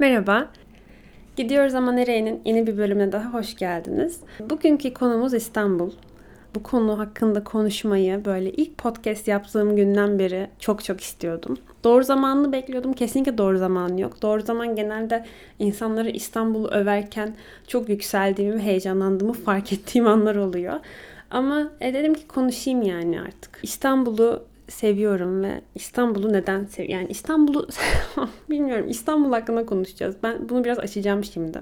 Merhaba. Gidiyoruz ama nereye'nin yeni bir bölümüne daha hoş geldiniz. Bugünkü konumuz İstanbul. Bu konu hakkında konuşmayı böyle ilk podcast yaptığım günden beri çok çok istiyordum. Doğru zamanını bekliyordum. Kesinlikle doğru zamanı yok. Doğru zaman genelde insanları İstanbul'u överken çok yükseldiğimi ve heyecanlandığımı fark ettiğim anlar oluyor. Ama e, dedim ki konuşayım yani artık. İstanbul'u seviyorum ve İstanbul'u neden seviyorum? Yani İstanbul'u bilmiyorum. İstanbul hakkında konuşacağız. Ben bunu biraz açacağım şimdi.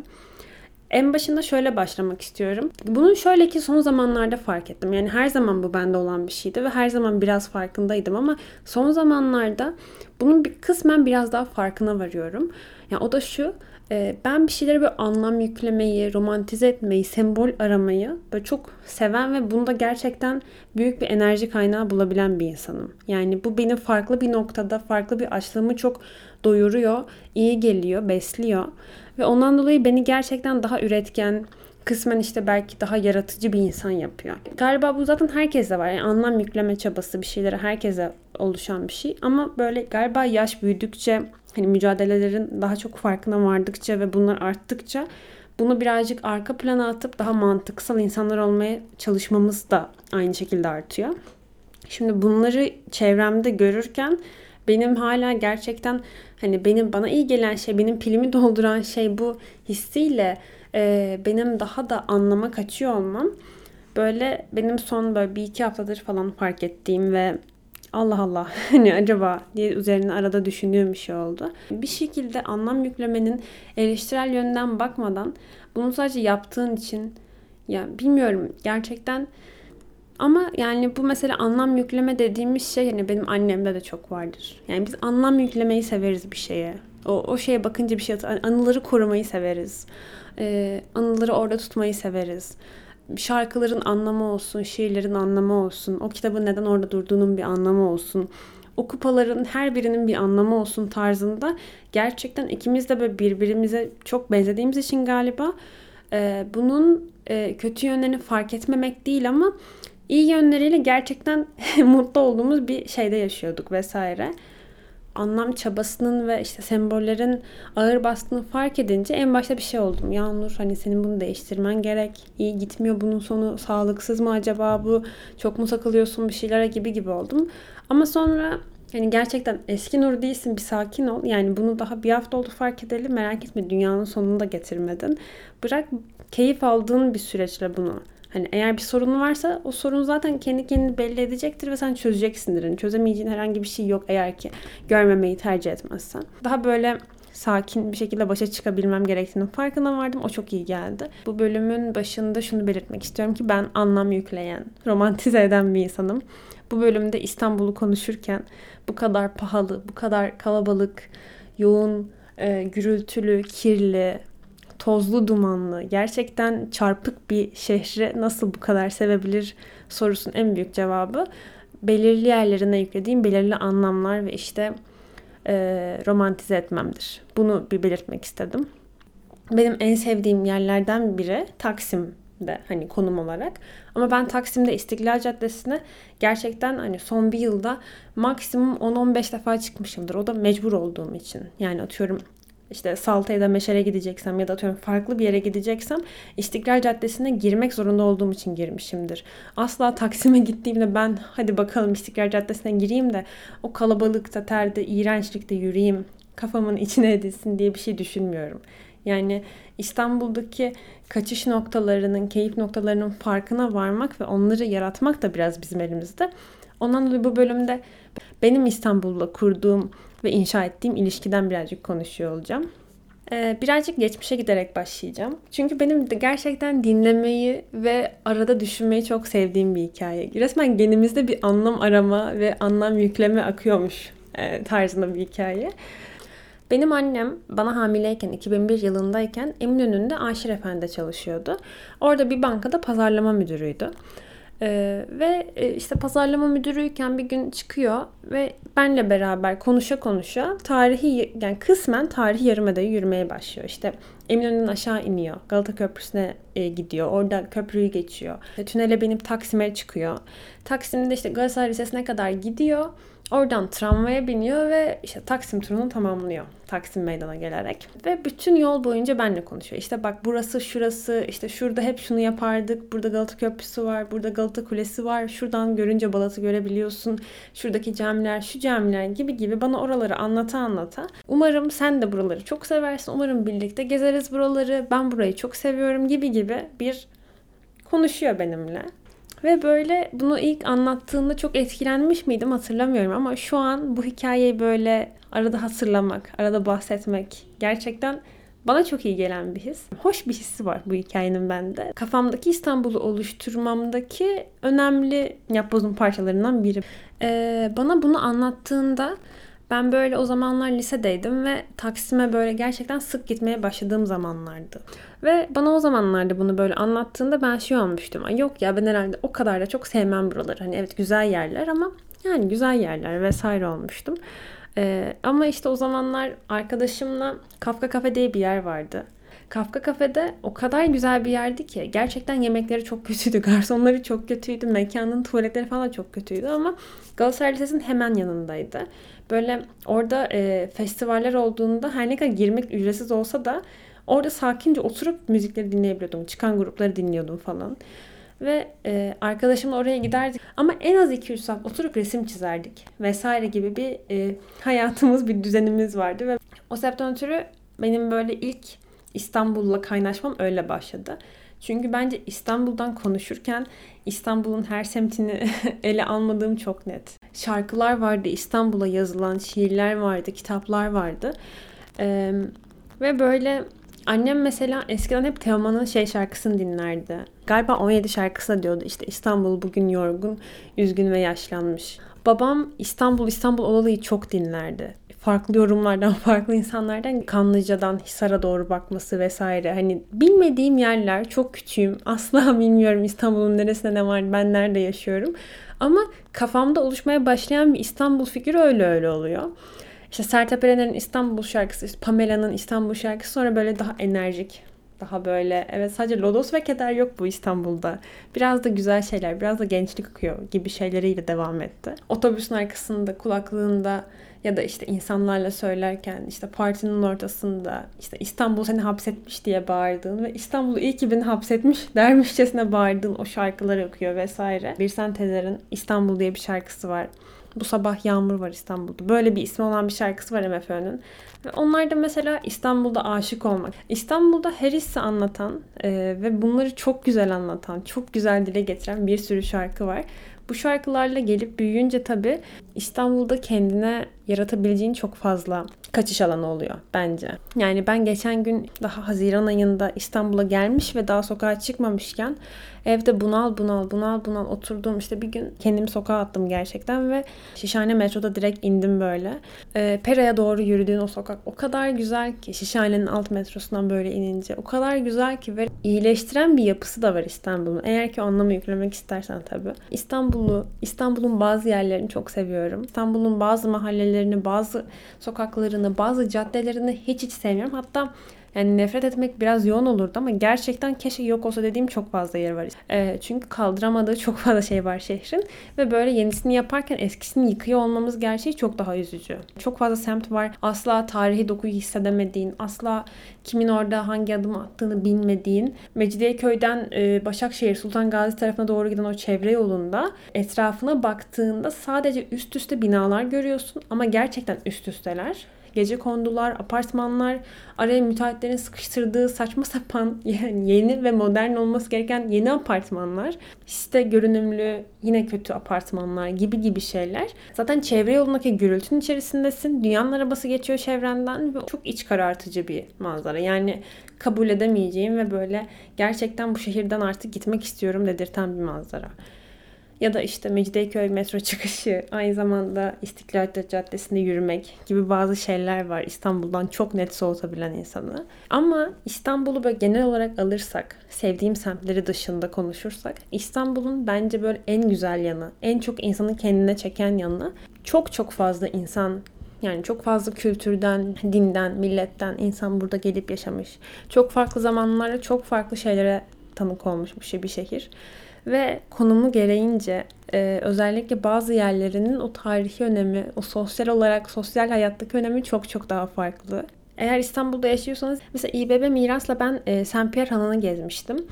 En başında şöyle başlamak istiyorum. Bunu şöyle ki son zamanlarda fark ettim. Yani her zaman bu bende olan bir şeydi ve her zaman biraz farkındaydım ama son zamanlarda bunun bir kısmen biraz daha farkına varıyorum. Yani o da şu. E, ben bir şeylere bir anlam yüklemeyi, romantize etmeyi, sembol aramayı böyle çok seven ve bunda gerçekten büyük bir enerji kaynağı bulabilen bir insanım. Yani bu beni farklı bir noktada, farklı bir açlığımı çok doyuruyor, iyi geliyor, besliyor. Ve ondan dolayı beni gerçekten daha üretken, kısmen işte belki daha yaratıcı bir insan yapıyor. Galiba bu zaten herkese var. Yani anlam yükleme çabası bir şeylere herkese oluşan bir şey. Ama böyle galiba yaş büyüdükçe hani mücadelelerin daha çok farkına vardıkça ve bunlar arttıkça bunu birazcık arka plana atıp daha mantıksal insanlar olmaya çalışmamız da aynı şekilde artıyor. Şimdi bunları çevremde görürken benim hala gerçekten hani benim bana iyi gelen şey, benim pilimi dolduran şey bu hissiyle e, benim daha da anlama kaçıyor olmam böyle benim son böyle bir iki haftadır falan fark ettiğim ve Allah Allah hani acaba diye üzerine arada düşündüğüm bir şey oldu. Bir şekilde anlam yüklemenin eleştirel yönden bakmadan bunu sadece yaptığın için ya bilmiyorum gerçekten ama yani bu mesela anlam yükleme dediğimiz şey yani benim annemde de çok vardır. Yani biz anlam yüklemeyi severiz bir şeye. O, o şeye bakınca bir şey anıları korumayı severiz. Ee, anıları orada tutmayı severiz şarkıların anlamı olsun, şiirlerin anlamı olsun, o kitabın neden orada durduğunun bir anlamı olsun, o kupaların her birinin bir anlamı olsun tarzında gerçekten ikimiz de böyle birbirimize çok benzediğimiz için galiba e, bunun e, kötü yönlerini fark etmemek değil ama iyi yönleriyle gerçekten mutlu olduğumuz bir şeyde yaşıyorduk vesaire anlam çabasının ve işte sembollerin ağır bastığını fark edince en başta bir şey oldum. Ya Nur hani senin bunu değiştirmen gerek. İyi gitmiyor bunun sonu sağlıksız mı acaba bu? Çok mu takılıyorsun bir şeylere gibi gibi oldum. Ama sonra yani gerçekten eski Nur değilsin bir sakin ol. Yani bunu daha bir hafta oldu fark edelim. Merak etme dünyanın sonunu da getirmedin. Bırak keyif aldığın bir süreçle bunu Hani eğer bir sorun varsa o sorun zaten kendi kendini belli edecektir ve sen çözeceksindir. Yani çözemeyeceğin herhangi bir şey yok eğer ki görmemeyi tercih etmezsen. Daha böyle sakin bir şekilde başa çıkabilmem gerektiğinin farkına vardım. O çok iyi geldi. Bu bölümün başında şunu belirtmek istiyorum ki ben anlam yükleyen, romantize eden bir insanım. Bu bölümde İstanbul'u konuşurken bu kadar pahalı, bu kadar kalabalık, yoğun, e, gürültülü, kirli, tozlu dumanlı, gerçekten çarpık bir şehri nasıl bu kadar sevebilir sorusunun en büyük cevabı belirli yerlerine yüklediğim belirli anlamlar ve işte e, romantize etmemdir. Bunu bir belirtmek istedim. Benim en sevdiğim yerlerden biri Taksim'de hani konum olarak. Ama ben Taksim'de İstiklal Caddesi'ne gerçekten hani son bir yılda maksimum 10-15 defa çıkmışımdır. O da mecbur olduğum için. Yani atıyorum işte Salta da Meşer'e gideceksem ya da atıyorum farklı bir yere gideceksem İstiklal Caddesi'ne girmek zorunda olduğum için girmişimdir. Asla Taksim'e gittiğimde ben hadi bakalım İstiklal Caddesi'ne gireyim de o kalabalıkta, terde, iğrençlikte yürüyeyim, kafamın içine edilsin diye bir şey düşünmüyorum. Yani İstanbul'daki kaçış noktalarının, keyif noktalarının farkına varmak ve onları yaratmak da biraz bizim elimizde. Ondan dolayı bu bölümde benim İstanbul'la kurduğum ve inşa ettiğim ilişkiden birazcık konuşuyor olacağım. Ee, birazcık geçmişe giderek başlayacağım. Çünkü benim de gerçekten dinlemeyi ve arada düşünmeyi çok sevdiğim bir hikaye. Resmen genimizde bir anlam arama ve anlam yükleme akıyormuş e, tarzında bir hikaye. Benim annem bana hamileyken 2001 yılındayken Eminönü'nde Aşir Efendi çalışıyordu. Orada bir bankada pazarlama müdürüydü. Ee, ve e, işte pazarlama müdürüyken bir gün çıkıyor ve benle beraber konuşa konuşa tarihi yani kısmen tarihi yarımadayı yürümeye başlıyor. İşte Eminönü'nden aşağı iniyor. Galata Köprüsü'ne e, gidiyor. Orada köprüyü geçiyor. E, tünele binip Taksim'e çıkıyor. Taksim'de işte Galatasaray Lisesi'ne kadar gidiyor. Oradan tramvaya biniyor ve işte Taksim turunu tamamlıyor. Taksim meydana gelerek. Ve bütün yol boyunca benimle konuşuyor. İşte bak burası şurası, işte şurada hep şunu yapardık. Burada Galata Köprüsü var, burada Galata Kulesi var. Şuradan görünce Balat'ı görebiliyorsun. Şuradaki camiler, şu camiler gibi gibi bana oraları anlata anlata. Umarım sen de buraları çok seversin. Umarım birlikte gezeriz buraları. Ben burayı çok seviyorum gibi gibi bir konuşuyor benimle. Ve böyle bunu ilk anlattığında çok etkilenmiş miydim hatırlamıyorum ama şu an bu hikayeyi böyle arada hatırlamak, arada bahsetmek gerçekten bana çok iyi gelen bir his. Hoş bir hissi var bu hikayenin bende. Kafamdaki İstanbul'u oluşturmamdaki önemli yapbozun parçalarından biri. Ee, bana bunu anlattığında ben böyle o zamanlar lisedeydim ve Taksim'e böyle gerçekten sık gitmeye başladığım zamanlardı. Ve bana o zamanlarda bunu böyle anlattığında ben şey olmuştum. Yok ya ben herhalde o kadar da çok sevmem buraları. Hani evet güzel yerler ama yani güzel yerler vesaire olmuştum. Ee, ama işte o zamanlar arkadaşımla Kafka Kafe diye bir yer vardı. Kafka Kafe'de o kadar güzel bir yerdi ki gerçekten yemekleri çok kötüydü. Garsonları çok kötüydü. Mekanın tuvaletleri falan çok kötüydü ama Galatasaray Lisesi'nin hemen yanındaydı. Böyle orada e, festivaller olduğunda her ne kadar girmek ücretsiz olsa da orada sakince oturup müzikleri dinleyebiliyordum. Çıkan grupları dinliyordum falan. Ve e, arkadaşımla oraya giderdik. Ama en az 2-3 saat oturup resim çizerdik. Vesaire gibi bir e, hayatımız, bir düzenimiz vardı. Ve o sebepten ötürü benim böyle ilk İstanbul'la kaynaşmam öyle başladı. Çünkü bence İstanbul'dan konuşurken İstanbul'un her semtini ele almadığım çok net. Şarkılar vardı, İstanbul'a yazılan şiirler vardı, kitaplar vardı. Ee, ve böyle annem mesela eskiden hep Teoman'ın şey şarkısını dinlerdi. Galiba 17 şarkısı diyordu işte İstanbul bugün yorgun, üzgün ve yaşlanmış. Babam İstanbul İstanbul Olalı'yı çok dinlerdi farklı yorumlardan, farklı insanlardan Kanlıca'dan Hisar'a doğru bakması vesaire. Hani bilmediğim yerler, çok küçüğüm. Asla bilmiyorum İstanbul'un neresinde ne var, ben nerede yaşıyorum. Ama kafamda oluşmaya başlayan bir İstanbul fikri öyle öyle oluyor. İşte Sertab Erener'in İstanbul şarkısı, Pamela'nın İstanbul şarkısı sonra böyle daha enerjik, daha böyle evet sadece lodos ve keder yok bu İstanbul'da. Biraz da güzel şeyler, biraz da gençlik akıyor gibi şeyleriyle devam etti. Otobüsün arkasında, kulaklığında ya da işte insanlarla söylerken işte partinin ortasında işte İstanbul seni hapsetmiş diye bağırdığın ve İstanbul'u iyi ki beni hapsetmiş dermişçesine bağırdığın o şarkıları okuyor vesaire. Bir Tezer'in İstanbul diye bir şarkısı var. Bu sabah yağmur var İstanbul'da. Böyle bir ismi olan bir şarkısı var MFÖ'nün. Ve onlar da mesela İstanbul'da aşık olmak. İstanbul'da her hissi anlatan e, ve bunları çok güzel anlatan, çok güzel dile getiren bir sürü şarkı var. Bu şarkılarla gelip büyüyünce tabii İstanbul'da kendine yaratabileceğin çok fazla kaçış alanı oluyor bence. Yani ben geçen gün daha Haziran ayında İstanbul'a gelmiş ve daha sokağa çıkmamışken evde bunal bunal bunal bunal oturdum. işte bir gün kendimi sokağa attım gerçekten ve Şişhane metroda direkt indim böyle. E, Pera'ya doğru yürüdüğün o sokak o kadar güzel ki Şişhane'nin alt metrosundan böyle inince o kadar güzel ki ve iyileştiren bir yapısı da var İstanbul'un. Eğer ki anlamı yüklemek istersen tabii. İstanbul'u, İstanbul'un bazı yerlerini çok seviyorum. İstanbul'un bazı mahallelerini, bazı sokaklarını, bazı caddelerini hiç hiç sevmiyorum. Hatta yani nefret etmek biraz yoğun olurdu ama gerçekten keşke yok olsa dediğim çok fazla yer var. E, çünkü kaldıramadığı çok fazla şey var şehrin ve böyle yenisini yaparken eskisini yıkıyor olmamız gerçeği çok daha üzücü. Çok fazla semt var. Asla tarihi dokuyu hissedemediğin, asla kimin orada hangi adım attığını bilmediğin, Mecidiyeköy'den e, Başakşehir Sultan Gazi tarafına doğru giden o çevre yolunda etrafına baktığında sadece üst üste binalar görüyorsun ama gerçekten üst üsteler gece kondular, apartmanlar, araya müteahhitlerin sıkıştırdığı saçma sapan yani yeni ve modern olması gereken yeni apartmanlar, site görünümlü yine kötü apartmanlar gibi gibi şeyler. Zaten çevre yolundaki gürültünün içerisindesin. Dünyanın arabası geçiyor çevrenden ve çok iç karartıcı bir manzara. Yani kabul edemeyeceğim ve böyle gerçekten bu şehirden artık gitmek istiyorum dedirten bir manzara. Ya da işte Mecidiyeköy metro çıkışı, aynı zamanda İstiklal Caddesi'nde yürümek gibi bazı şeyler var İstanbul'dan çok net soğutabilen insanı. Ama İstanbul'u böyle genel olarak alırsak, sevdiğim semtleri dışında konuşursak, İstanbul'un bence böyle en güzel yanı, en çok insanı kendine çeken yanı çok çok fazla insan yani çok fazla kültürden, dinden, milletten insan burada gelip yaşamış. Çok farklı zamanlarda çok farklı şeylere tanık olmuş bir şehir. Ve konumu gereğince e, özellikle bazı yerlerinin o tarihi önemi, o sosyal olarak sosyal hayattaki önemi çok çok daha farklı. Eğer İstanbul'da yaşıyorsanız mesela İBB Miras'la ben e, Saint Pierre Hanı'nı gezmiştim.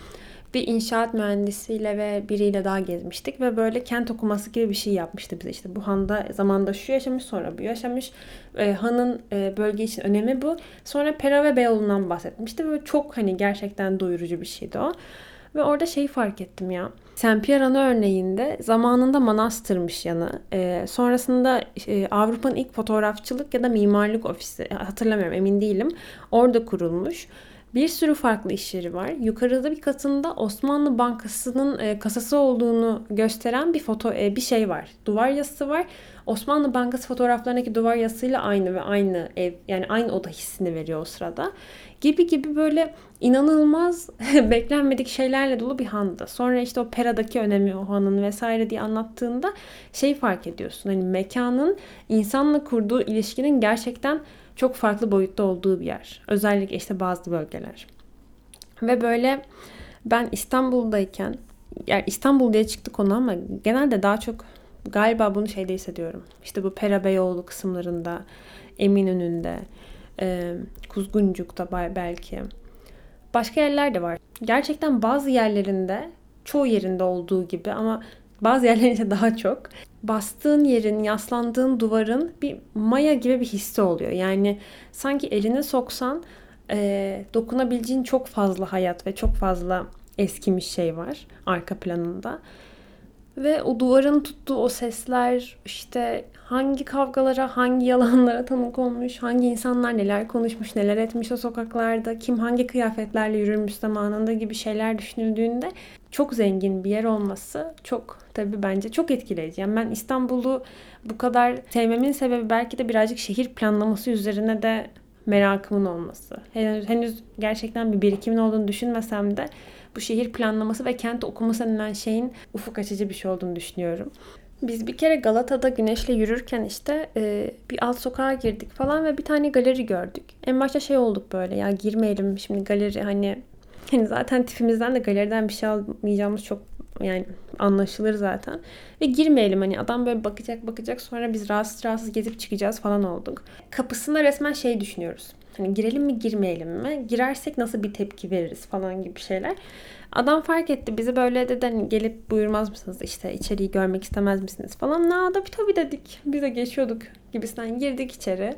Bir inşaat mühendisiyle ve biriyle daha gezmiştik ve böyle kent okuması gibi bir şey yapmıştı bize. işte bu handa zamanda şu yaşamış sonra bu yaşamış. E, hanın e, bölge için önemi bu. Sonra Pera ve Beyoğlu'ndan bahsetmişti. Böyle çok hani gerçekten doyurucu bir şeydi o. Ve orada şeyi fark ettim ya. Saint Pierre Ana örneğinde zamanında manastırmış yanı. E, sonrasında e, Avrupa'nın ilk fotoğrafçılık ya da mimarlık ofisi hatırlamıyorum emin değilim. Orada kurulmuş. Bir sürü farklı iş yeri var. Yukarıda bir katında Osmanlı Bankası'nın e, kasası olduğunu gösteren bir foto e, bir şey var. Duvar yazısı var. Osmanlı Bankası fotoğraflarındaki duvar yazısıyla aynı ve aynı ev yani aynı oda hissini veriyor o sırada. Gibi gibi böyle inanılmaz beklenmedik şeylerle dolu bir handı. Sonra işte o Pera'daki önemi o hanın vesaire diye anlattığında şey fark ediyorsun. Hani mekanın insanla kurduğu ilişkinin gerçekten çok farklı boyutta olduğu bir yer. Özellikle işte bazı bölgeler. Ve böyle ben İstanbul'dayken yani İstanbul diye çıktı konu ama genelde daha çok galiba bunu şeyde hissediyorum. İşte bu Pera Beyoğlu kısımlarında, Eminönü'nde, Kuzguncuk'ta belki. Başka yerler de var. Gerçekten bazı yerlerinde, çoğu yerinde olduğu gibi ama bazı yerlerinde daha çok bastığın yerin, yaslandığın duvarın bir maya gibi bir hissi oluyor. Yani sanki eline soksan e, dokunabileceğin çok fazla hayat ve çok fazla eskimiş şey var arka planında. Ve o duvarın tuttuğu o sesler işte hangi kavgalara, hangi yalanlara tanık olmuş, hangi insanlar neler konuşmuş, neler etmiş o sokaklarda, kim hangi kıyafetlerle yürümüş zamanında gibi şeyler düşünüldüğünde çok zengin bir yer olması çok tabii bence çok etkileyici. Yani ben İstanbul'u bu kadar sevmemin sebebi belki de birazcık şehir planlaması üzerine de merakımın olması. Henüz, henüz gerçekten bir birikimin olduğunu düşünmesem de bu şehir planlaması ve kent okuması denilen şeyin ufuk açıcı bir şey olduğunu düşünüyorum. Biz bir kere Galata'da güneşle yürürken işte e, bir alt sokağa girdik falan ve bir tane galeri gördük. En başta şey olduk böyle ya girmeyelim şimdi galeri hani hani zaten tipimizden de galeriden bir şey almayacağımız çok yani anlaşılır zaten. Ve girmeyelim hani adam böyle bakacak bakacak sonra biz rahatsız rahatsız gezip çıkacağız falan olduk. Kapısında resmen şey düşünüyoruz. Hani girelim mi girmeyelim mi? Girersek nasıl bir tepki veririz falan gibi şeyler. Adam fark etti. Bizi böyle dedi hani gelip buyurmaz mısınız işte içeriği görmek istemez misiniz falan. Na da tabii dedik. Biz de geçiyorduk gibisinden girdik içeri.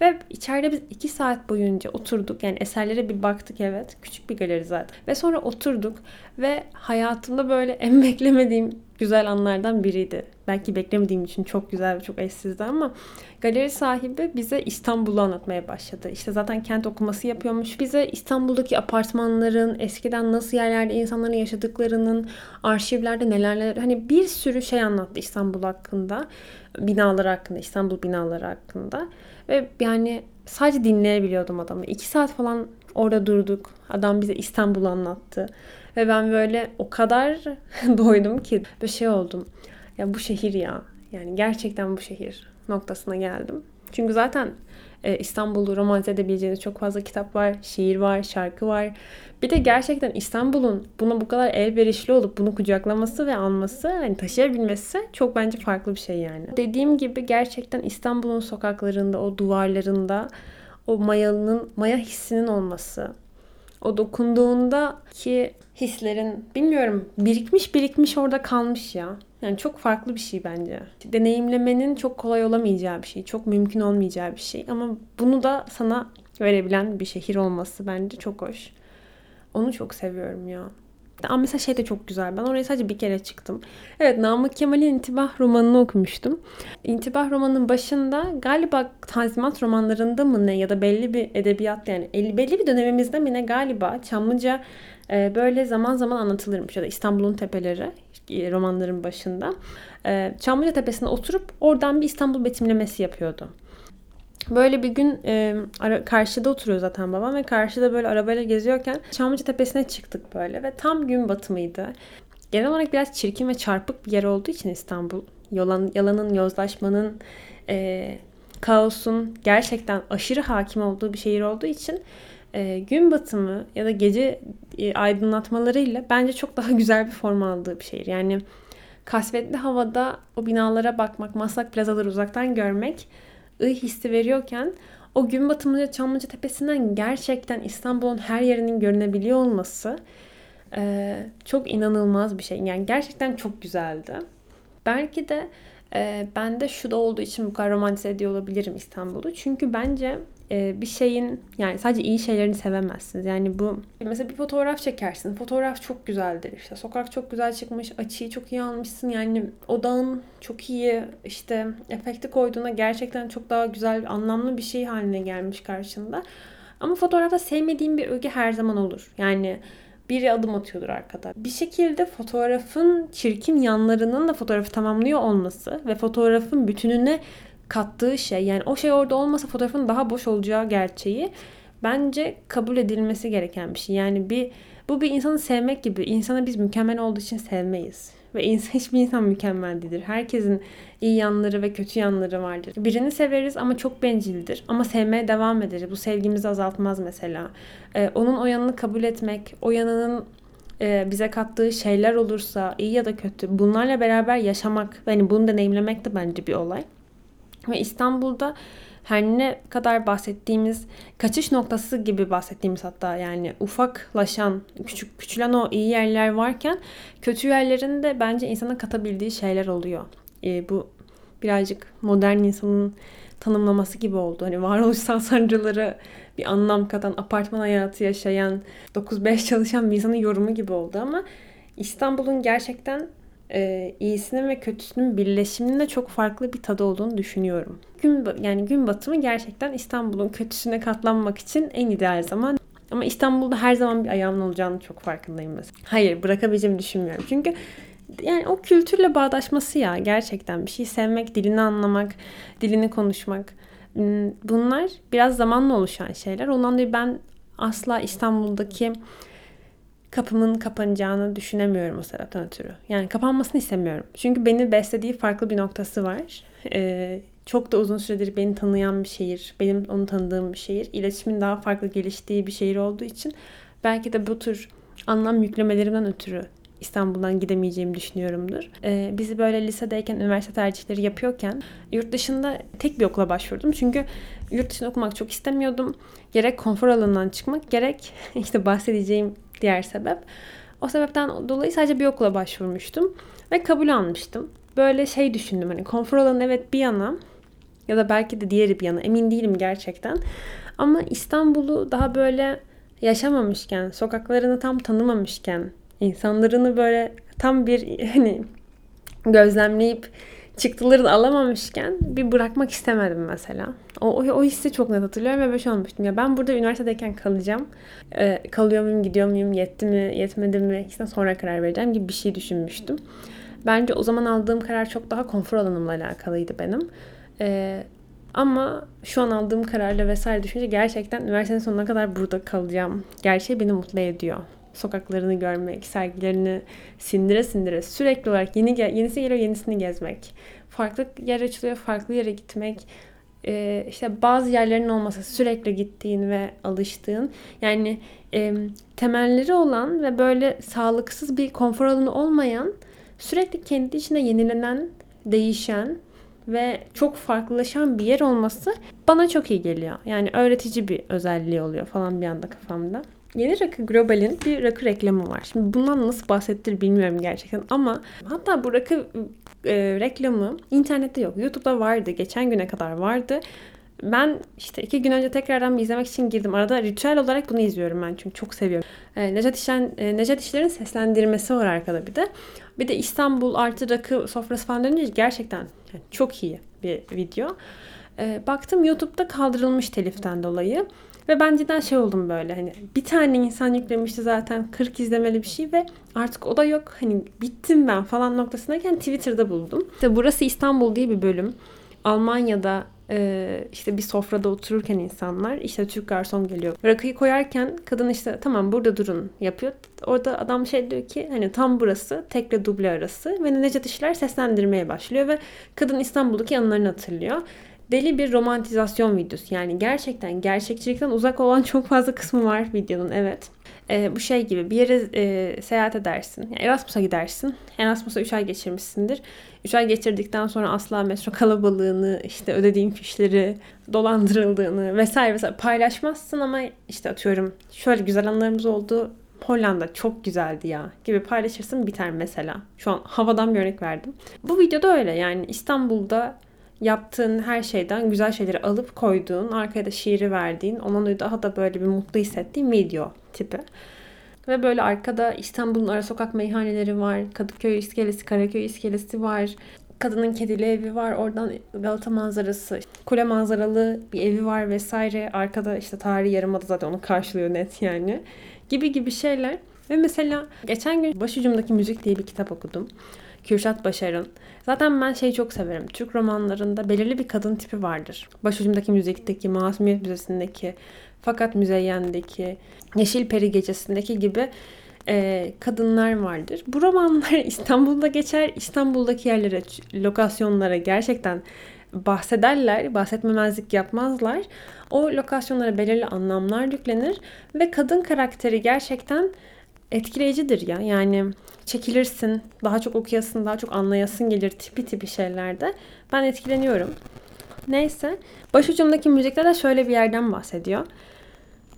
Ve içeride biz iki saat boyunca oturduk. Yani eserlere bir baktık evet. Küçük bir galeri zaten. Ve sonra oturduk. Ve hayatımda böyle en beklemediğim güzel anlardan biriydi. Belki beklemediğim için çok güzel ve çok eşsizdi ama galeri sahibi bize İstanbul'u anlatmaya başladı. İşte zaten kent okuması yapıyormuş. Bize İstanbul'daki apartmanların, eskiden nasıl yerlerde insanların yaşadıklarının, arşivlerde neler neler hani bir sürü şey anlattı İstanbul hakkında. Binalar hakkında, İstanbul binaları hakkında. Ve yani sadece dinleyebiliyordum adamı. İki saat falan orada durduk. Adam bize İstanbul'u anlattı. Ve ben böyle o kadar doydum ki bir şey oldum. Ya bu şehir ya. Yani gerçekten bu şehir noktasına geldim. Çünkü zaten İstanbul'u romantize edebileceğiniz çok fazla kitap var, şiir var, şarkı var. Bir de gerçekten İstanbul'un buna bu kadar elverişli olup bunu kucaklaması ve alması, hani taşıyabilmesi çok bence farklı bir şey yani. Dediğim gibi gerçekten İstanbul'un sokaklarında, o duvarlarında o mayalının, maya hissinin olması, o dokunduğunda ki hislerin bilmiyorum birikmiş birikmiş orada kalmış ya. Yani çok farklı bir şey bence. Deneyimlemenin çok kolay olamayacağı bir şey. Çok mümkün olmayacağı bir şey. Ama bunu da sana verebilen bir şehir olması bence çok hoş. Onu çok seviyorum ya. Ama mesela şey de çok güzel. Ben oraya sadece bir kere çıktım. Evet Namık Kemal'in İntibah romanını okumuştum. İntibah romanının başında galiba Tanzimat romanlarında mı ne ya da belli bir edebiyat yani belli bir dönemimizde mi ne galiba Çamlıca e, böyle zaman zaman anlatılırmış ya da İstanbul'un tepeleri e, romanların başında. E, Çamlıca Tepesi'nde oturup oradan bir İstanbul betimlemesi yapıyordu. Böyle bir gün e, ara, karşıda oturuyor zaten babam ve karşıda böyle arabayla geziyorken Çamlıca Tepesi'ne çıktık böyle ve tam gün batımıydı. Genel olarak biraz çirkin ve çarpık bir yer olduğu için İstanbul, yalan, yalanın, yozlaşmanın, e, kaosun gerçekten aşırı hakim olduğu bir şehir olduğu için e, gün batımı ya da gece e, aydınlatmalarıyla bence çok daha güzel bir form aldığı bir şehir. Yani kasvetli havada o binalara bakmak, Maslak plazaları uzaktan görmek ıy hissi veriyorken o gün batımında Çamlıca Tepesi'nden gerçekten İstanbul'un her yerinin görünebiliyor olması e, çok inanılmaz bir şey. Yani gerçekten çok güzeldi. Belki de e, bende şu da olduğu için bu kadar romantize ediyor olabilirim İstanbul'u. Çünkü bence e, bir şeyin yani sadece iyi şeylerini sevemezsiniz. Yani bu mesela bir fotoğraf çekersin. Fotoğraf çok güzeldir işte. Sokak çok güzel çıkmış. Açıyı çok iyi almışsın. Yani odağın çok iyi işte efekti koyduğunda gerçekten çok daha güzel, anlamlı bir şey haline gelmiş karşında. Ama fotoğrafta sevmediğim bir öge her zaman olur. Yani biri adım atıyordur arkada. Bir şekilde fotoğrafın çirkin yanlarının da fotoğrafı tamamlıyor olması ve fotoğrafın bütününe kattığı şey yani o şey orada olmasa fotoğrafın daha boş olacağı gerçeği bence kabul edilmesi gereken bir şey. Yani bir bu bir insanı sevmek gibi. İnsanı biz mükemmel olduğu için sevmeyiz. Ve insan, hiçbir insan mükemmel değildir. Herkesin iyi yanları ve kötü yanları vardır. Birini severiz ama çok bencildir. Ama sevmeye devam ederiz. Bu sevgimizi azaltmaz mesela. Ee, onun o yanını kabul etmek, o yanının e, bize kattığı şeyler olursa iyi ya da kötü bunlarla beraber yaşamak, yani bunu deneyimlemek de bence bir olay. Ve İstanbul'da her ne kadar bahsettiğimiz kaçış noktası gibi bahsettiğimiz hatta yani ufaklaşan, küçük küçülen o iyi yerler varken kötü yerlerin de bence insana katabildiği şeyler oluyor. E, bu birazcık modern insanın tanımlaması gibi oldu. Hani varoluşsal sancıları bir anlam katan, apartman hayatı yaşayan, 9-5 çalışan bir insanın yorumu gibi oldu ama İstanbul'un gerçekten e, iyisinin ve kötüsünün birleşiminin de çok farklı bir tadı olduğunu düşünüyorum. Gün yani gün batımı gerçekten İstanbul'un kötüsüne katlanmak için en ideal zaman. Ama İstanbul'da her zaman bir ayağımın olacağını çok farkındayım mesela. Hayır bırakabileceğimi düşünmüyorum. Çünkü yani o kültürle bağdaşması ya gerçekten bir şey sevmek, dilini anlamak, dilini konuşmak. Hmm, bunlar biraz zamanla oluşan şeyler. Ondan dolayı ben asla İstanbul'daki kapımın kapanacağını düşünemiyorum o sebepten ötürü. Yani kapanmasını istemiyorum. Çünkü beni beslediği farklı bir noktası var. Ee, çok da uzun süredir beni tanıyan bir şehir. Benim onu tanıdığım bir şehir. İletişimin daha farklı geliştiği bir şehir olduğu için belki de bu tür anlam yüklemelerimden ötürü İstanbul'dan gidemeyeceğimi düşünüyorumdur. Ee, bizi böyle lisedeyken üniversite tercihleri yapıyorken yurt dışında tek bir okula başvurdum. Çünkü yurt dışında okumak çok istemiyordum. Gerek konfor alanından çıkmak gerek işte bahsedeceğim diğer sebep. O sebepten dolayı sadece bir okula başvurmuştum ve kabul almıştım. Böyle şey düşündüm hani konfor alanı evet bir yana ya da belki de diğeri bir yana emin değilim gerçekten. Ama İstanbul'u daha böyle yaşamamışken, sokaklarını tam tanımamışken, insanlarını böyle tam bir hani gözlemleyip çıktılarını alamamışken bir bırakmak istemedim mesela. O, o, o hissi çok net hatırlıyorum ve şey olmuştum. Ya ben burada üniversitedeyken kalacağım. Ee, kalıyor muyum, gidiyor muyum, yetti mi, yetmedi mi? İşte sonra karar vereceğim gibi bir şey düşünmüştüm. Bence o zaman aldığım karar çok daha konfor alanımla alakalıydı benim. Ee, ama şu an aldığım kararla vesaire düşünce gerçekten üniversitenin sonuna kadar burada kalacağım. Gerçeği beni mutlu ediyor sokaklarını görmek, sergilerini sindire sindire sürekli olarak yeni yenisi geliyor yenisini gezmek. Farklı yer açılıyor, farklı yere gitmek. Ee, işte bazı yerlerin olmasa sürekli gittiğin ve alıştığın yani e, temelleri olan ve böyle sağlıksız bir konfor alanı olmayan sürekli kendi içinde yenilenen, değişen ve çok farklılaşan bir yer olması bana çok iyi geliyor. Yani öğretici bir özelliği oluyor falan bir anda kafamda. Yeni Rakı Global'in bir rakı reklamı var. Şimdi bundan nasıl bahsettir bilmiyorum gerçekten ama hatta bu rakı e, reklamı internette yok. YouTube'da vardı. Geçen güne kadar vardı. Ben işte iki gün önce tekrardan bir izlemek için girdim. Arada ritüel olarak bunu izliyorum ben çünkü çok seviyorum. E, Necat, İşen, e, Necat İşler'in seslendirmesi var arkada bir de. Bir de İstanbul artı rakı sofrası falan dönünce gerçekten yani çok iyi bir video. E, baktım YouTube'da kaldırılmış teliften dolayı. Ve ben cidden şey oldum böyle hani bir tane insan yüklemişti zaten 40 izlemeli bir şey ve artık o da yok. Hani bittim ben falan noktasındayken Twitter'da buldum. İşte burası İstanbul diye bir bölüm. Almanya'da e, işte bir sofrada otururken insanlar işte Türk garson geliyor. Rakıyı koyarken kadın işte tamam burada durun yapıyor. Orada adam şey diyor ki hani tam burası tekle duble arası ve Necdet İşler seslendirmeye başlıyor ve kadın İstanbul'daki anılarını hatırlıyor. Deli bir romantizasyon videosu. Yani gerçekten gerçekçilikten uzak olan çok fazla kısmı var videonun evet. E, bu şey gibi bir yere e, seyahat edersin. Yani Erasmus'a gidersin. Erasmus'a 3 ay geçirmişsindir. 3 ay geçirdikten sonra asla metro kalabalığını, işte ödediğin fişleri, dolandırıldığını vesaire vesaire paylaşmazsın ama işte atıyorum şöyle güzel anlarımız oldu. Hollanda çok güzeldi ya gibi paylaşırsın biter mesela. Şu an havadan bir örnek verdim. Bu videoda öyle yani İstanbul'da yaptığın her şeyden güzel şeyleri alıp koyduğun, arkaya da şiiri verdiğin, ona daha da böyle bir mutlu hissettiğin video tipi. Ve böyle arkada İstanbul'un ara sokak meyhaneleri var. Kadıköy iskelesi, Karaköy iskelesi var. Kadının kedili evi var. Oradan Galata manzarası, kule manzaralı bir evi var vesaire. Arkada işte tarihi yarımada zaten onu karşılıyor net yani. Gibi gibi şeyler. Ve mesela geçen gün Başucumdaki Müzik diye bir kitap okudum. Kürşat Başar'ın. Zaten ben şeyi çok severim. Türk romanlarında belirli bir kadın tipi vardır. Başucumdaki müzikteki, Masumiyet Müzesi'ndeki, Fakat Müzeyyen'deki, Yeşil Peri Gecesi'ndeki gibi e, kadınlar vardır. Bu romanlar İstanbul'da geçer. İstanbul'daki yerlere, lokasyonlara gerçekten bahsederler, bahsetmemezlik yapmazlar. O lokasyonlara belirli anlamlar yüklenir ve kadın karakteri gerçekten etkileyicidir ya. Yani çekilirsin, daha çok okuyasın, daha çok anlayasın gelir tipi tipi şeylerde. Ben etkileniyorum. Neyse. Başucumdaki müzikte de şöyle bir yerden bahsediyor.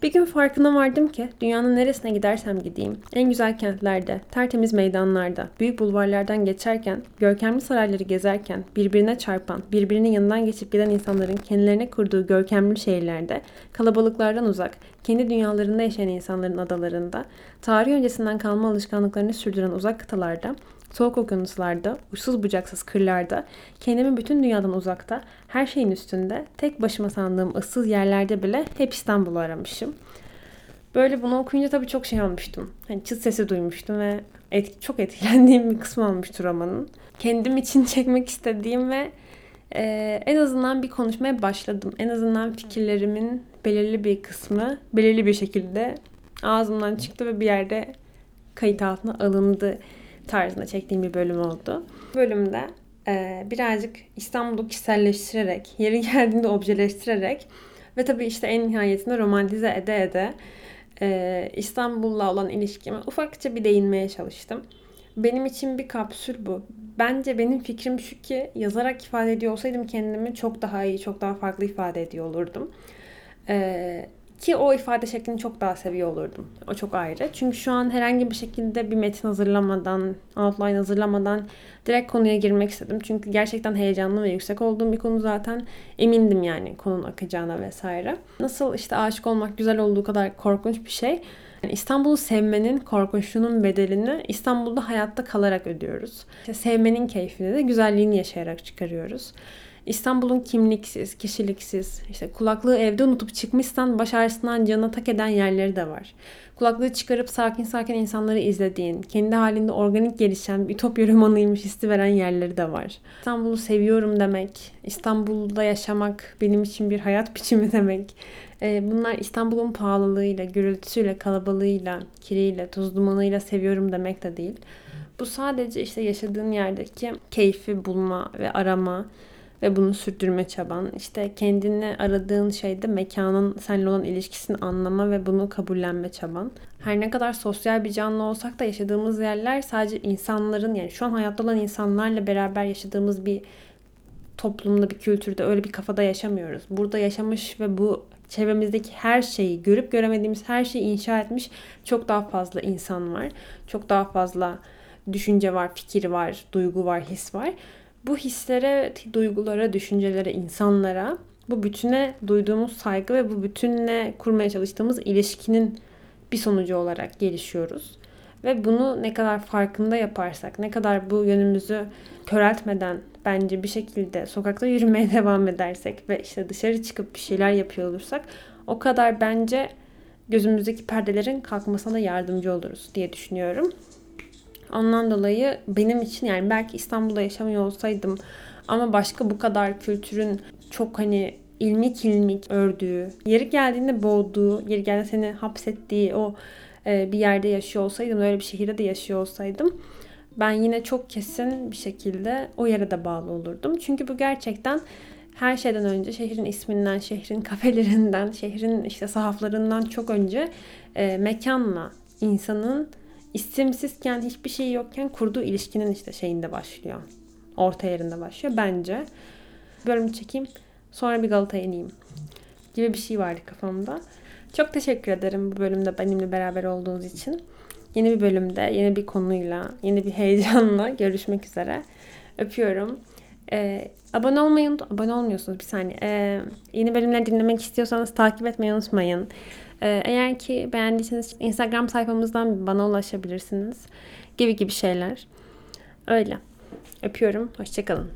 Bir gün farkına vardım ki dünyanın neresine gidersem gideyim, en güzel kentlerde, tertemiz meydanlarda, büyük bulvarlardan geçerken, görkemli sarayları gezerken, birbirine çarpan, birbirinin yanından geçip giden insanların kendilerine kurduğu görkemli şehirlerde, kalabalıklardan uzak, kendi dünyalarında yaşayan insanların adalarında, tarih öncesinden kalma alışkanlıklarını sürdüren uzak kıtalarda, soğuk okyanuslarda, uçsuz bucaksız kırlarda, kendimi bütün dünyadan uzakta, her şeyin üstünde, tek başıma sandığım ıssız yerlerde bile hep İstanbul'u aramışım. Böyle bunu okuyunca tabii çok şey olmuştum. Hani çıt sesi duymuştum ve et, çok etkilendiğim bir kısmı olmuştu romanın. Kendim için çekmek istediğim ve e, en azından bir konuşmaya başladım. En azından fikirlerimin belirli bir kısmı belirli bir şekilde ağzımdan çıktı ve bir yerde kayıt altına alındı tarzında çektiğim bir bölüm oldu. Bu bölümde e, birazcık İstanbul'u kişiselleştirerek, yeri geldiğinde objeleştirerek ve tabii işte en nihayetinde romantize ede ede e, İstanbul'la olan ilişkime ufakça bir değinmeye çalıştım. Benim için bir kapsül bu. Bence benim fikrim şu ki yazarak ifade ediyor olsaydım kendimi çok daha iyi, çok daha farklı ifade ediyor olurdum. Ee, ki o ifade şeklini çok daha seviyor olurdum. O çok ayrı. Çünkü şu an herhangi bir şekilde bir metin hazırlamadan, outline hazırlamadan direkt konuya girmek istedim. Çünkü gerçekten heyecanlı ve yüksek olduğum bir konu zaten. Emindim yani konunun akacağına vesaire. Nasıl işte aşık olmak güzel olduğu kadar korkunç bir şey. Yani İstanbul'u sevmenin korkunçluğunun bedelini İstanbul'da hayatta kalarak ödüyoruz. İşte sevmenin keyfini de güzelliğini yaşayarak çıkarıyoruz. İstanbul'un kimliksiz, kişiliksiz, işte kulaklığı evde unutup çıkmışsan baş ağrısından canına tak eden yerleri de var. Kulaklığı çıkarıp sakin sakin insanları izlediğin, kendi halinde organik gelişen ütopya romanıymış hissi veren yerleri de var. İstanbul'u seviyorum demek, İstanbul'da yaşamak benim için bir hayat biçimi demek. Ee, bunlar İstanbul'un pahalılığıyla, gürültüsüyle, kalabalığıyla, kiriyle, tuz dumanıyla seviyorum demek de değil. Bu sadece işte yaşadığın yerdeki keyfi bulma ve arama, ve bunu sürdürme çaban. İşte kendini aradığın şeyde mekanın seninle olan ilişkisini anlama ve bunu kabullenme çaban. Her ne kadar sosyal bir canlı olsak da yaşadığımız yerler sadece insanların yani şu an hayatta olan insanlarla beraber yaşadığımız bir toplumda, bir kültürde öyle bir kafada yaşamıyoruz. Burada yaşamış ve bu çevremizdeki her şeyi, görüp göremediğimiz her şeyi inşa etmiş çok daha fazla insan var. Çok daha fazla düşünce var, fikir var, duygu var, his var bu hislere, duygulara, düşüncelere, insanlara bu bütüne duyduğumuz saygı ve bu bütünle kurmaya çalıştığımız ilişkinin bir sonucu olarak gelişiyoruz. Ve bunu ne kadar farkında yaparsak, ne kadar bu yönümüzü köreltmeden bence bir şekilde sokakta yürümeye devam edersek ve işte dışarı çıkıp bir şeyler yapıyor olursak o kadar bence gözümüzdeki perdelerin kalkmasına da yardımcı oluruz diye düşünüyorum. Ondan dolayı benim için yani belki İstanbul'da yaşamıyor olsaydım ama başka bu kadar kültürün çok hani ilmik ilmik ördüğü, yeri geldiğinde boğduğu, yeri geldiğinde seni hapsettiği o e, bir yerde yaşıyor olsaydım, öyle bir şehirde de yaşıyor olsaydım ben yine çok kesin bir şekilde o yere de bağlı olurdum. Çünkü bu gerçekten her şeyden önce şehrin isminden, şehrin kafelerinden, şehrin işte sahaflarından çok önce e, mekanla insanın isimsizken hiçbir şey yokken kurduğu ilişkinin işte şeyinde başlıyor. Orta yerinde başlıyor bence. Bölüm çekeyim. Sonra bir Galata'ya ineyim. Gibi bir şey vardı kafamda. Çok teşekkür ederim bu bölümde benimle beraber olduğunuz için. Yeni bir bölümde, yeni bir konuyla, yeni bir heyecanla görüşmek üzere. Öpüyorum. Ee, abone olmayı unut abone olmuyorsunuz bir saniye. Ee, yeni bölümleri dinlemek istiyorsanız takip etmeyi unutmayın. Ee, eğer ki beğendiyseniz Instagram sayfamızdan bana ulaşabilirsiniz. Gibi gibi şeyler. Öyle. Öpüyorum. Hoşçakalın.